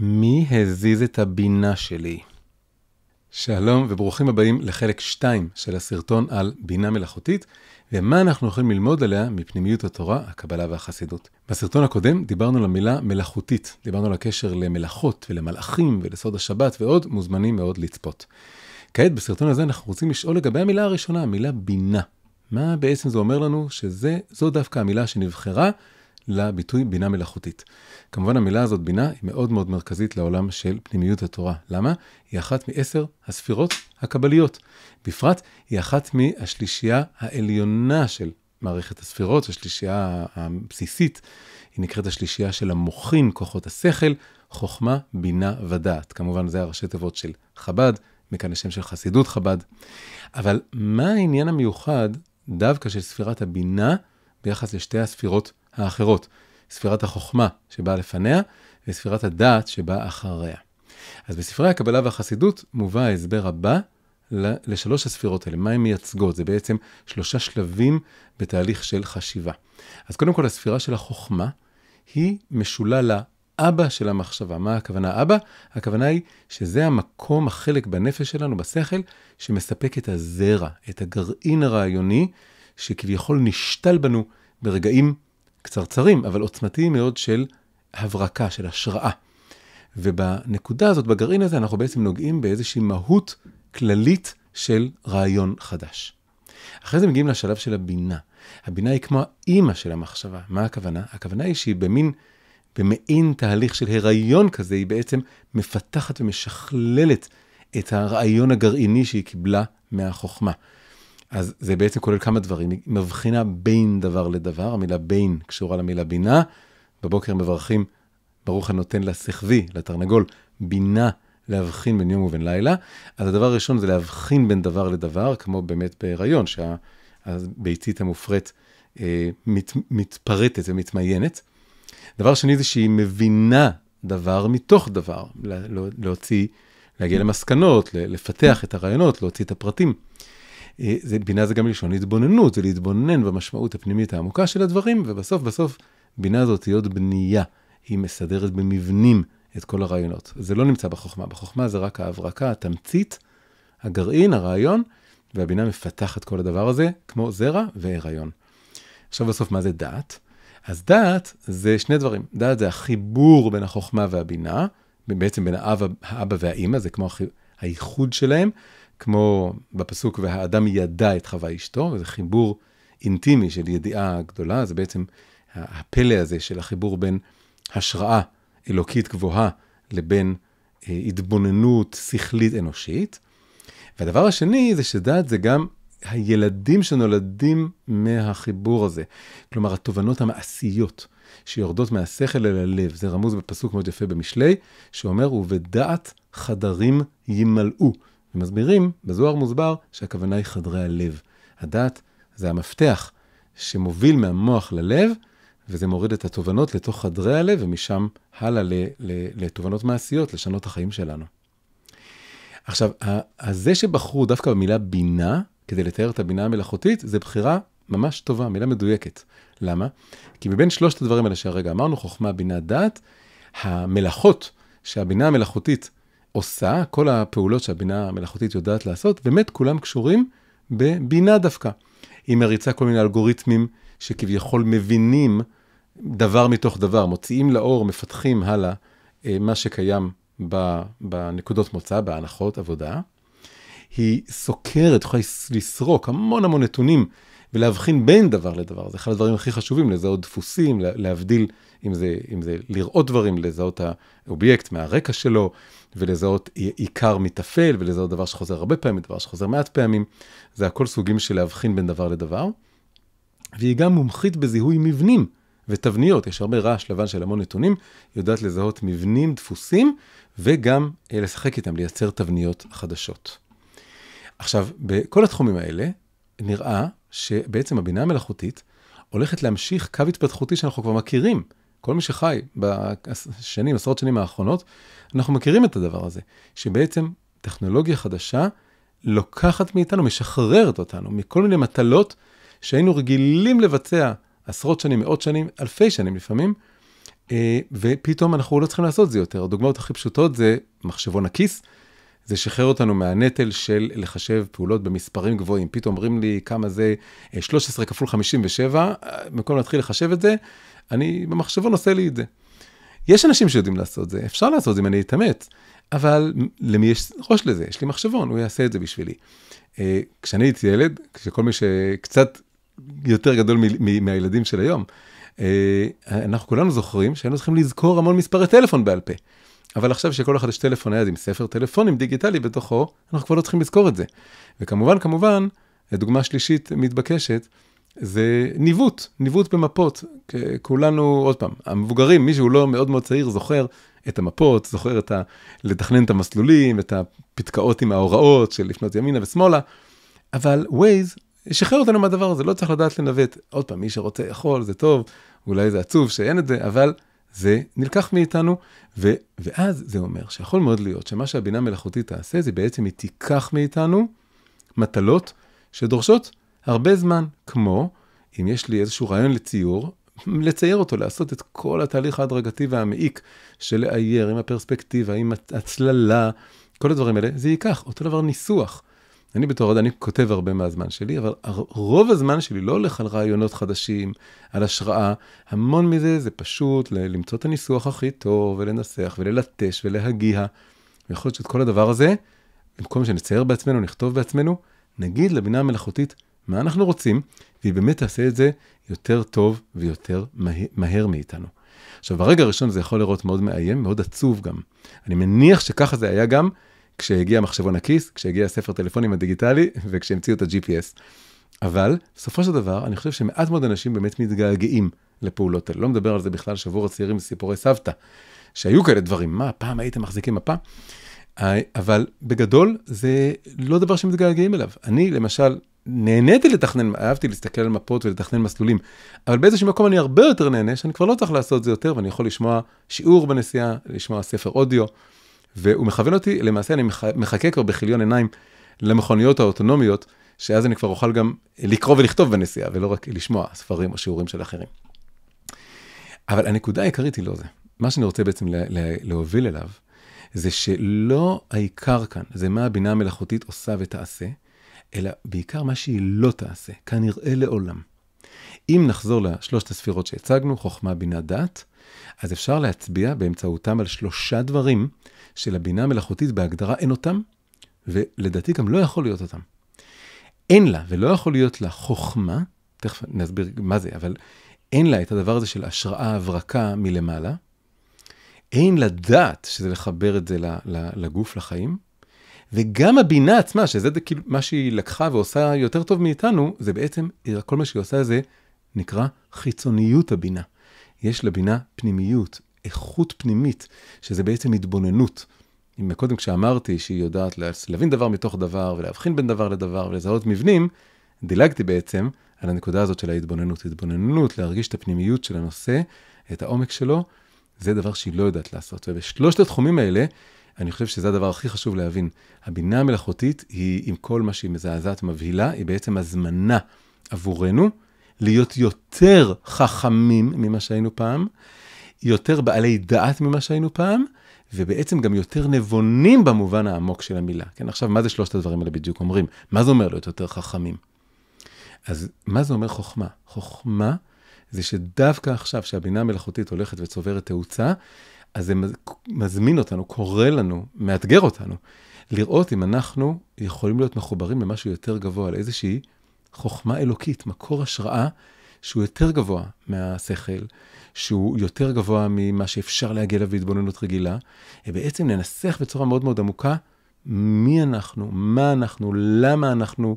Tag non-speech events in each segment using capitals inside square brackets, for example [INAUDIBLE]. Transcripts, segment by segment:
מי הזיז את הבינה שלי? שלום וברוכים הבאים לחלק 2 של הסרטון על בינה מלאכותית ומה אנחנו יכולים ללמוד עליה מפנימיות התורה, הקבלה והחסידות. בסרטון הקודם דיברנו על המילה מלאכותית, דיברנו על הקשר למלאכות ולמלאכים ולסוד השבת ועוד, מוזמנים מאוד לצפות. כעת בסרטון הזה אנחנו רוצים לשאול לגבי המילה הראשונה, המילה בינה. מה בעצם זה אומר לנו שזו דווקא המילה שנבחרה לביטוי בינה מלאכותית. כמובן המילה הזאת, בינה, היא מאוד מאוד מרכזית לעולם של פנימיות התורה. למה? היא אחת מעשר הספירות הקבליות. בפרט, היא אחת מהשלישייה העליונה של מערכת הספירות, השלישייה הבסיסית. היא נקראת השלישייה של המוחין, כוחות השכל, חוכמה, בינה ודעת. כמובן, זה הראשי תיבות של חב"ד, מכאן השם של חסידות חב"ד. אבל מה העניין המיוחד דווקא של ספירת הבינה ביחס לשתי הספירות האחרות, ספירת החוכמה שבאה לפניה וספירת הדעת שבאה אחריה. אז בספרי הקבלה והחסידות מובא ההסבר הבא לשלוש הספירות האלה, מה הן מייצגות? זה בעצם שלושה שלבים בתהליך של חשיבה. אז קודם כל הספירה של החוכמה היא משולה לאבא של המחשבה. מה הכוונה אבא? הכוונה היא שזה המקום, החלק בנפש שלנו, בשכל, שמספק את הזרע, את הגרעין הרעיוני, שכביכול נשתל בנו ברגעים קצרצרים, אבל עוצמתיים מאוד של הברקה, של השראה. ובנקודה הזאת, בגרעין הזה, אנחנו בעצם נוגעים באיזושהי מהות כללית של רעיון חדש. אחרי זה מגיעים לשלב של הבינה. הבינה היא כמו האימא של המחשבה. מה הכוונה? הכוונה היא שהיא במין, במעין תהליך של הריון כזה, היא בעצם מפתחת ומשכללת את הרעיון הגרעיני שהיא קיבלה מהחוכמה. אז זה בעצם כולל כמה דברים. היא מבחינה בין דבר לדבר, המילה בין קשורה למילה בינה. בבוקר מברכים, ברוך הנותן לשכבי, לתרנגול, בינה להבחין בין יום ובין לילה. אז הדבר הראשון זה להבחין בין דבר לדבר, כמו באמת בהיריון, שהביצית המופרית אה, מת, מתפרטת ומתמיינת. דבר שני זה שהיא מבינה דבר מתוך דבר, להוציא, להגיע למסקנות, לפתח את הרעיונות, להוציא את הפרטים. אה, זה, בינה זה גם לשון התבוננות, זה להתבונן במשמעות הפנימית העמוקה של הדברים, ובסוף בסוף בינה הזאת היא עוד בנייה, היא מסדרת במבנים את כל הרעיונות. זה לא נמצא בחוכמה, בחוכמה זה רק ההברקה, התמצית, הגרעין, הרעיון, והבינה מפתחת כל הדבר הזה, כמו זרע והיריון. עכשיו בסוף, מה זה דעת? אז דעת זה שני דברים. דעת זה החיבור בין החוכמה והבינה, בעצם בין האבא, האבא והאימא, זה כמו הייחוד שלהם, כמו בפסוק, והאדם ידע את חווה אשתו, וזה חיבור אינטימי של ידיעה גדולה, זה בעצם הפלא הזה של החיבור בין השראה אלוקית גבוהה לבין אה, התבוננות שכלית אנושית. והדבר השני זה שדעת זה גם הילדים שנולדים מהחיבור הזה. כלומר, התובנות המעשיות שיורדות מהשכל אל הלב. זה רמוז בפסוק מאוד יפה במשלי, שאומר, ובדעת חדרים ימלאו. ומסבירים, בזוהר מוסבר שהכוונה היא חדרי הלב. הדעת זה המפתח שמוביל מהמוח ללב, וזה מוריד את התובנות לתוך חדרי הלב, ומשם הלאה לתובנות מעשיות, לשנות החיים שלנו. עכשיו, זה שבחרו דווקא במילה בינה, כדי לתאר את הבינה המלאכותית, זה בחירה ממש טובה, מילה מדויקת. למה? כי מבין שלושת הדברים האלה שהרגע אמרנו, חוכמה, בינה, דעת, המלאכות שהבינה המלאכותית עושה, כל הפעולות שהבינה המלאכותית יודעת לעשות, באמת כולם קשורים בבינה דווקא. היא מריצה כל מיני אלגוריתמים שכביכול מבינים דבר מתוך דבר, מוציאים לאור, מפתחים הלאה אה, מה שקיים בנקודות מוצא, בהנחות עבודה. היא סוקרת, יכולה לסרוק המון המון נתונים ולהבחין בין דבר לדבר. זה אחד הדברים הכי חשובים, לזהות דפוסים, להבדיל, אם זה, אם זה לראות דברים, לזהות האובייקט מהרקע שלו, ולזהות עיקר מטפל, ולזהות דבר שחוזר הרבה פעמים, דבר שחוזר מעט פעמים. זה הכל סוגים של להבחין בין דבר לדבר. והיא גם מומחית בזיהוי מבנים ותבניות. יש הרבה רעש לבן של המון נתונים, היא יודעת לזהות מבנים, דפוסים, וגם אה, לשחק איתם, לייצר תבניות חדשות. עכשיו, בכל התחומים האלה, נראה שבעצם הבינה המלאכותית הולכת להמשיך קו התפתחותי שאנחנו כבר מכירים. כל מי שחי בשנים, עשרות שנים האחרונות, אנחנו מכירים את הדבר הזה, שבעצם טכנולוגיה חדשה לוקחת מאיתנו, משחררת אותנו מכל מיני מטלות שהיינו רגילים לבצע עשרות שנים, מאות שנים, אלפי שנים לפעמים, אה, ופתאום אנחנו לא צריכים לעשות זה יותר. הדוגמאות הכי פשוטות זה מחשבון הכיס, זה שחרר אותנו מהנטל של לחשב פעולות במספרים גבוהים. פתאום אומרים לי כמה זה 13 אה, כפול 57, במקום להתחיל לחשב את זה, אני במחשבון עושה לי את זה. יש אנשים שיודעים לעשות זה, אפשר לעשות זה אם אני אתאמץ, אבל למי יש ראש לזה? יש לי מחשבון, הוא יעשה את זה בשבילי. אה, כשאני הייתי ילד, כשכל מי שקצת יותר גדול מהילדים של היום, אה, אנחנו כולנו זוכרים שהיינו צריכים לזכור המון מספרי טלפון בעל פה. אבל עכשיו שכל אחד יש טלפון נייד עם ספר טלפונים דיגיטלי בתוכו, אנחנו כבר לא צריכים לזכור את זה. וכמובן, כמובן, דוגמה שלישית מתבקשת, זה ניווט, ניווט במפות. כולנו, עוד פעם, המבוגרים, מי שהוא לא מאוד מאוד צעיר, זוכר את המפות, זוכר את ה... לתכנן את המסלולים, את הפתקאות עם ההוראות של לפנות ימינה ושמאלה, אבל Waze שחרר אותנו מהדבר הזה, לא צריך לדעת לנווט. עוד פעם, מי שרוצה יכול, זה טוב, אולי זה עצוב שאין את זה, אבל זה נלקח מאיתנו, ו... ואז זה אומר שיכול מאוד להיות שמה שהבינה המלאכותית תעשה, זה בעצם היא תיקח מאיתנו מטלות שדורשות הרבה זמן, כמו אם יש לי איזשהו רעיון לציור, לצייר אותו, לעשות את כל התהליך ההדרגתי והמעיק של לאייר עם הפרספקטיבה, עם הצללה, כל הדברים האלה, זה ייקח. אותו דבר ניסוח. אני בתור עוד, אני כותב הרבה מהזמן שלי, אבל רוב הזמן שלי לא הולך על רעיונות חדשים, על השראה. המון מזה זה פשוט למצוא את הניסוח הכי טוב, ולנסח, וללטש, ולהגיע. ויכול להיות שאת כל הדבר הזה, במקום שנצייר בעצמנו, נכתוב בעצמנו, נגיד לבינה המלאכותית מה אנחנו רוצים, והיא באמת תעשה את זה יותר טוב ויותר מהר, מהר מאיתנו. עכשיו, ברגע הראשון זה יכול לראות מאוד מאיים, מאוד עצוב גם. אני מניח שככה זה היה גם כשהגיע מחשבון הכיס, כשהגיע הספר טלפונים הדיגיטלי וכשהמציאו את ה-GPS. אבל בסופו של דבר, אני חושב שמעט מאוד אנשים באמת מתגעגעים לפעולות האלה. לא מדבר על זה בכלל שבוע הצעירים וסיפורי סבתא, שהיו כאלה דברים, מה, פעם הייתם מחזיקים מפה? אבל בגדול, זה לא דבר שמתגעגעים אליו. אני, למשל, נהניתי לתכנן, אהבתי להסתכל על מפות ולתכנן מסלולים, אבל באיזשהו מקום אני הרבה יותר נהנה, שאני כבר לא צריך לעשות זה יותר, ואני יכול לשמוע שיעור בנסיעה, לשמוע ספר אודיו, והוא מכוון אותי, למעשה אני מחכה כבר בכיליון עיניים למכוניות האוטונומיות, שאז אני כבר אוכל גם לקרוא ולכתוב בנסיעה, ולא רק לשמוע ספרים או שיעורים של אחרים. אבל הנקודה העיקרית היא לא זה. מה שאני רוצה בעצם להוביל אליו, זה שלא העיקר כאן, זה מה הבינה המלאכותית עושה ותעשה, אלא בעיקר מה שהיא לא תעשה, כנראה לעולם. אם נחזור לשלושת הספירות שהצגנו, חוכמה, בינה, דת, אז אפשר להצביע באמצעותם על שלושה דברים שלבינה המלאכותית בהגדרה אין אותם, ולדעתי גם לא יכול להיות אותם. אין לה ולא יכול להיות לה חוכמה, תכף נסביר מה זה, אבל אין לה את הדבר הזה של השראה, הברקה מלמעלה. אין לה דעת, שזה לחבר את זה לגוף, לחיים. וגם הבינה עצמה, שזה כאילו מה שהיא לקחה ועושה יותר טוב מאיתנו, זה בעצם, כל מה שהיא עושה זה נקרא חיצוניות הבינה. יש לבינה פנימיות, איכות פנימית, שזה בעצם התבוננות. אם קודם כשאמרתי שהיא יודעת להבין דבר מתוך דבר ולהבחין בין דבר לדבר ולזהות מבנים, דילגתי בעצם על הנקודה הזאת של ההתבוננות. התבוננות, להרגיש את הפנימיות של הנושא, את העומק שלו, זה דבר שהיא לא יודעת לעשות. ובשלושת התחומים האלה, אני חושב שזה הדבר הכי חשוב להבין. הבינה המלאכותית היא, עם כל מה שהיא מזעזעת, מבהילה, היא בעצם הזמנה עבורנו להיות יותר חכמים ממה שהיינו פעם, יותר בעלי דעת ממה שהיינו פעם, ובעצם גם יותר נבונים במובן העמוק של המילה. כן, עכשיו, מה זה שלושת הדברים האלה בדיוק אומרים? מה זה אומר להיות יותר חכמים? אז מה זה אומר חוכמה? חוכמה זה שדווקא עכשיו, שהבינה המלאכותית הולכת וצוברת תאוצה, אז זה מזמין אותנו, קורא לנו, מאתגר אותנו, לראות אם אנחנו יכולים להיות מחוברים למשהו יותר גבוה, לאיזושהי חוכמה אלוקית, מקור השראה שהוא יותר גבוה מהשכל, שהוא יותר גבוה ממה שאפשר להגיע אליו בהתבוננות רגילה, ובעצם ננסח בצורה מאוד מאוד עמוקה מי אנחנו, מה אנחנו, למה אנחנו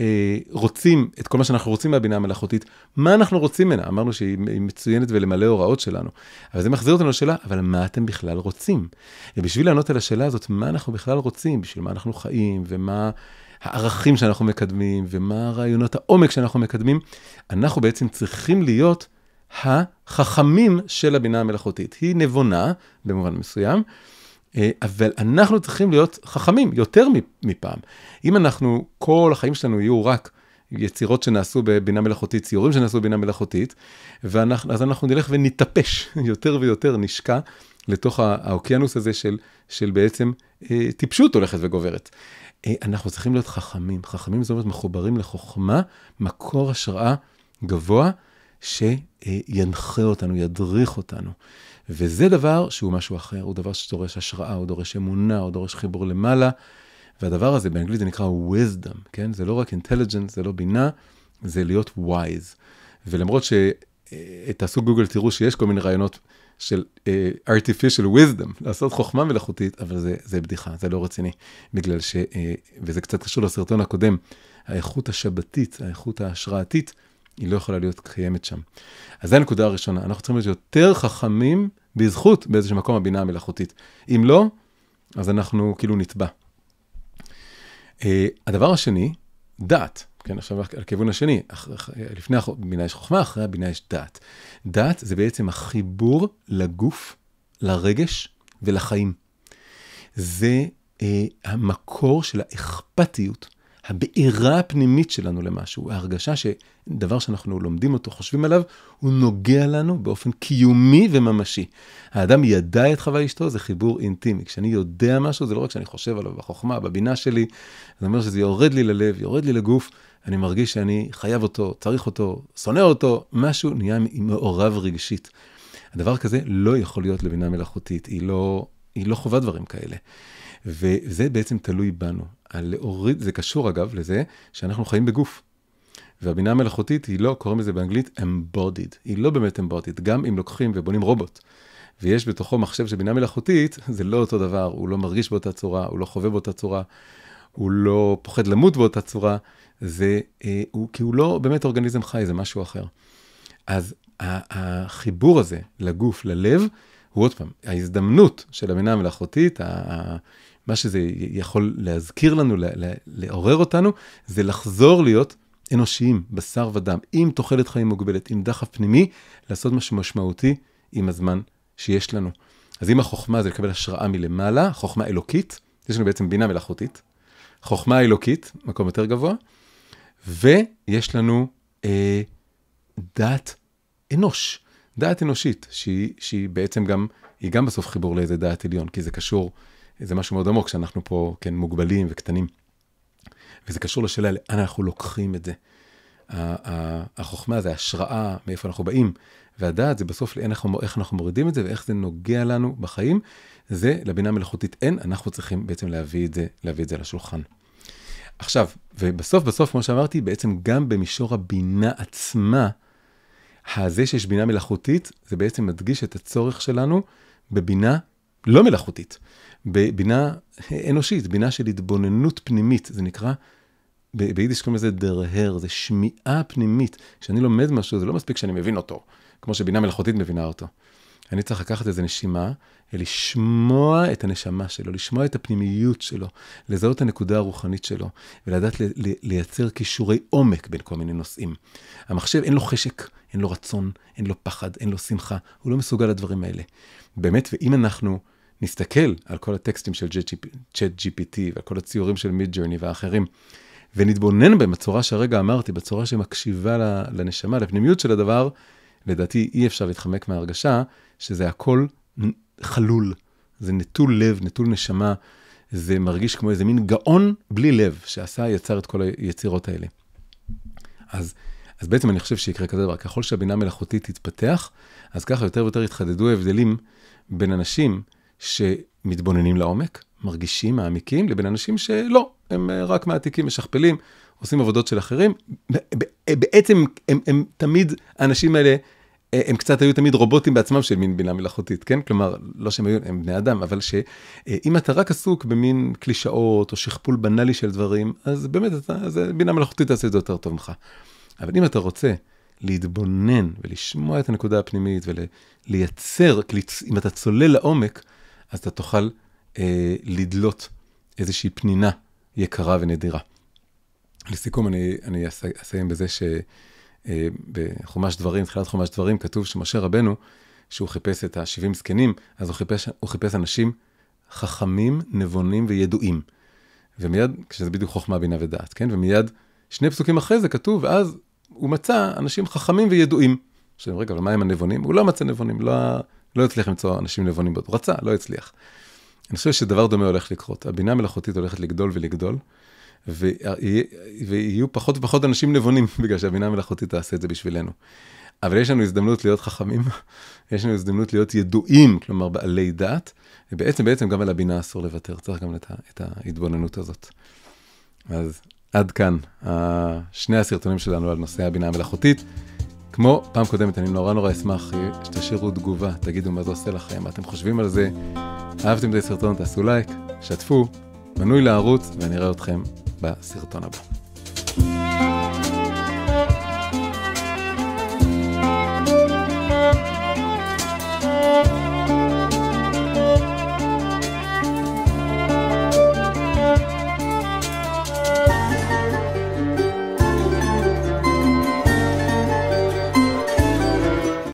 אה, רוצים את כל מה שאנחנו רוצים מהבינה המלאכותית, מה אנחנו רוצים ממנה. אמרנו שהיא מצוינת ולמלא הוראות שלנו. אבל זה מחזיר אותנו לשאלה, אבל מה אתם בכלל רוצים? ובשביל לענות על השאלה הזאת, מה אנחנו בכלל רוצים, בשביל מה אנחנו חיים, ומה הערכים שאנחנו מקדמים, ומה רעיונות העומק שאנחנו מקדמים, אנחנו בעצם צריכים להיות החכמים של הבינה המלאכותית. היא נבונה, במובן מסוים, אה, אבל אנחנו צריכים להיות חכמים יותר מפעם. אם אנחנו, כל החיים שלנו יהיו רק יצירות שנעשו בבינה מלאכותית, ציורים שנעשו בבינה מלאכותית, ואז אנחנו נלך ונתאפש [LAUGHS] יותר ויותר, נשקע לתוך האוקיינוס הזה של, של בעצם אה, טיפשות הולכת וגוברת. אה, אנחנו צריכים להיות חכמים. חכמים זאת אומרת מחוברים לחוכמה, מקור השראה גבוה, שינחה אותנו, ידריך אותנו. וזה דבר שהוא משהו אחר, הוא דבר שדורש השראה, הוא דורש אמונה, הוא דורש חיבור למעלה. והדבר הזה באנגלית זה נקרא wisdom, כן? זה לא רק intelligence, זה לא בינה, זה להיות wise. ולמרות שתעשו אה, גוגל, תראו שיש כל מיני רעיונות של uh, artificial wisdom, לעשות חוכמה מלאכותית, אבל זה, זה בדיחה, זה לא רציני, בגלל ש... Uh, וזה קצת קשור לסרטון הקודם, האיכות השבתית, האיכות ההשראתית, היא לא יכולה להיות קיימת שם. אז זו הנקודה הראשונה, אנחנו צריכים להיות יותר חכמים בזכות באיזשהו מקום הבינה המלאכותית. אם לא, אז אנחנו כאילו נתבע. Uh, הדבר השני, דעת. כן, עכשיו הכיוון השני, לפני הבינה יש חוכמה, אחרי הבינה יש דעת. דעת זה בעצם החיבור לגוף, לרגש ולחיים. זה אה, המקור של האכפתיות, הבעירה הפנימית שלנו למשהו, ההרגשה שדבר שאנחנו לומדים אותו, חושבים עליו, הוא נוגע לנו באופן קיומי וממשי. האדם ידע את חווה אשתו, זה חיבור אינטימי. כשאני יודע משהו, זה לא רק שאני חושב עליו בחוכמה, בבינה שלי, זה אומר שזה יורד לי ללב, יורד לי לגוף. אני מרגיש שאני חייב אותו, צריך אותו, שונא אותו, משהו נהיה מעורב רגשית. הדבר כזה לא יכול להיות לבינה מלאכותית, היא לא, היא לא חווה דברים כאלה. וזה בעצם תלוי בנו. להוריד, זה קשור אגב לזה שאנחנו חיים בגוף. והבינה המלאכותית היא לא, קוראים לזה באנגלית embodied, היא לא באמת embodied, גם אם לוקחים ובונים רובוט. ויש בתוכו מחשב של בינה מלאכותית, זה לא אותו דבר, הוא לא מרגיש באותה צורה, הוא לא חווה באותה צורה, הוא לא פוחד למות באותה צורה, זה, אה, הוא, כי הוא לא באמת אורגניזם חי, זה משהו אחר. אז החיבור הזה לגוף, ללב, הוא עוד פעם, ההזדמנות של הבינה המלאכותית, מה שזה יכול להזכיר לנו, לעורר אותנו, זה לחזור להיות אנושיים, בשר ודם, עם תוחלת חיים מוגבלת, עם דחף פנימי, לעשות משהו משמעותי עם הזמן שיש לנו. אז אם החוכמה זה לקבל השראה מלמעלה, חוכמה אלוקית, יש לנו בעצם בינה מלאכותית, חוכמה אלוקית, מקום יותר גבוה, ויש לנו אה, דעת אנוש, דעת אנושית, שהיא, שהיא בעצם גם, היא גם בסוף חיבור לאיזה דעת עליון, כי זה קשור, זה משהו מאוד עמוק, שאנחנו פה, כן, מוגבלים וקטנים. וזה קשור לשאלה לאן אנחנו לוקחים את זה. החוכמה זה השראה, מאיפה אנחנו באים, והדעת זה בסוף לאן אנחנו, איך אנחנו מורידים את זה ואיך זה נוגע לנו בחיים. זה לבינה מלאכותית אין, אנחנו צריכים בעצם להביא את זה, להביא את זה לשולחן. עכשיו, ובסוף בסוף, כמו שאמרתי, בעצם גם במישור הבינה עצמה, הזה שיש בינה מלאכותית, זה בעצם מדגיש את הצורך שלנו בבינה לא מלאכותית, בבינה אנושית, בינה של התבוננות פנימית, זה נקרא, ביידיש קוראים לזה דרהר, זה שמיעה פנימית. כשאני לומד משהו, זה לא מספיק שאני מבין אותו, כמו שבינה מלאכותית מבינה אותו. אני צריך לקחת איזה נשימה, לשמוע את הנשמה שלו, לשמוע את הפנימיות שלו, לזהות את הנקודה הרוחנית שלו, ולדעת לייצר כישורי עומק בין כל מיני נושאים. המחשב אין לו חשק, אין לו רצון, אין לו פחד, אין לו שמחה, הוא לא מסוגל לדברים האלה. באמת, ואם אנחנו נסתכל על כל הטקסטים של צ'אט GPT ועל כל הציורים של מיד ג'רני והאחרים, ונתבונן בהם בצורה שהרגע אמרתי, בצורה שמקשיבה לנשמה, לפנימיות של הדבר, לדעתי אי אפשר להתחמק מההרגשה שזה הכל חלול, זה נטול לב, נטול נשמה, זה מרגיש כמו איזה מין גאון בלי לב, שעשה, יצר את כל היצירות האלה. אז, אז בעצם אני חושב שיקרה כזה דבר, ככל שהבינה מלאכותית תתפתח, אז ככה יותר ויותר יתחדדו ההבדלים בין אנשים שמתבוננים לעומק, מרגישים, מעמיקים, לבין אנשים שלא, הם רק מעתיקים, משכפלים, עושים עבודות של אחרים. בעצם הם, הם תמיד, האנשים האלה, הם קצת היו תמיד רובוטים בעצמם של מין בינה מלאכותית, כן? כלומר, לא שהם היו, הם בני אדם, אבל שאם אתה רק עסוק במין קלישאות או שכפול בנאלי של דברים, אז באמת, אתה, אז בינה מלאכותית תעשה את זה יותר טוב ממך. אבל אם אתה רוצה להתבונן ולשמוע את הנקודה הפנימית ולייצר, אם אתה צולל לעומק, אז אתה תוכל אה, לדלות איזושהי פנינה יקרה ונדירה. לסיכום, אני, אני אסיים בזה שבחומש דברים, תחילת חומש דברים, כתוב שמשה רבנו, שהוא חיפש את ה-70 זקנים, אז הוא חיפש, הוא חיפש אנשים חכמים, נבונים וידועים. ומיד, כשזה בדיוק חוכמה, בינה ודעת, כן? ומיד שני פסוקים אחרי זה כתוב, ואז הוא מצא אנשים חכמים וידועים. עכשיו, רגע, אבל מה עם הנבונים? הוא לא מצא נבונים, לא, לא הצליח למצוא אנשים נבונים, הוא רצה, לא הצליח. אני חושב שדבר דומה הולך לקרות. הבינה המלאכותית הולכת לגדול ולגדול, ויהיו פחות ופחות אנשים נבונים, [LAUGHS] בגלל שהבינה המלאכותית תעשה את זה בשבילנו. אבל יש לנו הזדמנות להיות חכמים, [LAUGHS] יש לנו הזדמנות להיות ידועים, כלומר בעלי דעת, ובעצם, בעצם גם על הבינה אסור לוותר, צריך גם את ההתבוננות הזאת. אז עד כאן, שני הסרטונים שלנו על נושא הבינה המלאכותית. כמו פעם קודמת, אני נורא נורא אשמח שתשאירו תגובה, תגידו מה זה עושה לכם, מה אתם חושבים על זה. אהבתם את הסרטון, תעשו לייק, שתפו, מנוי לערוץ, ואני אראה אתכם בסרטון הבא.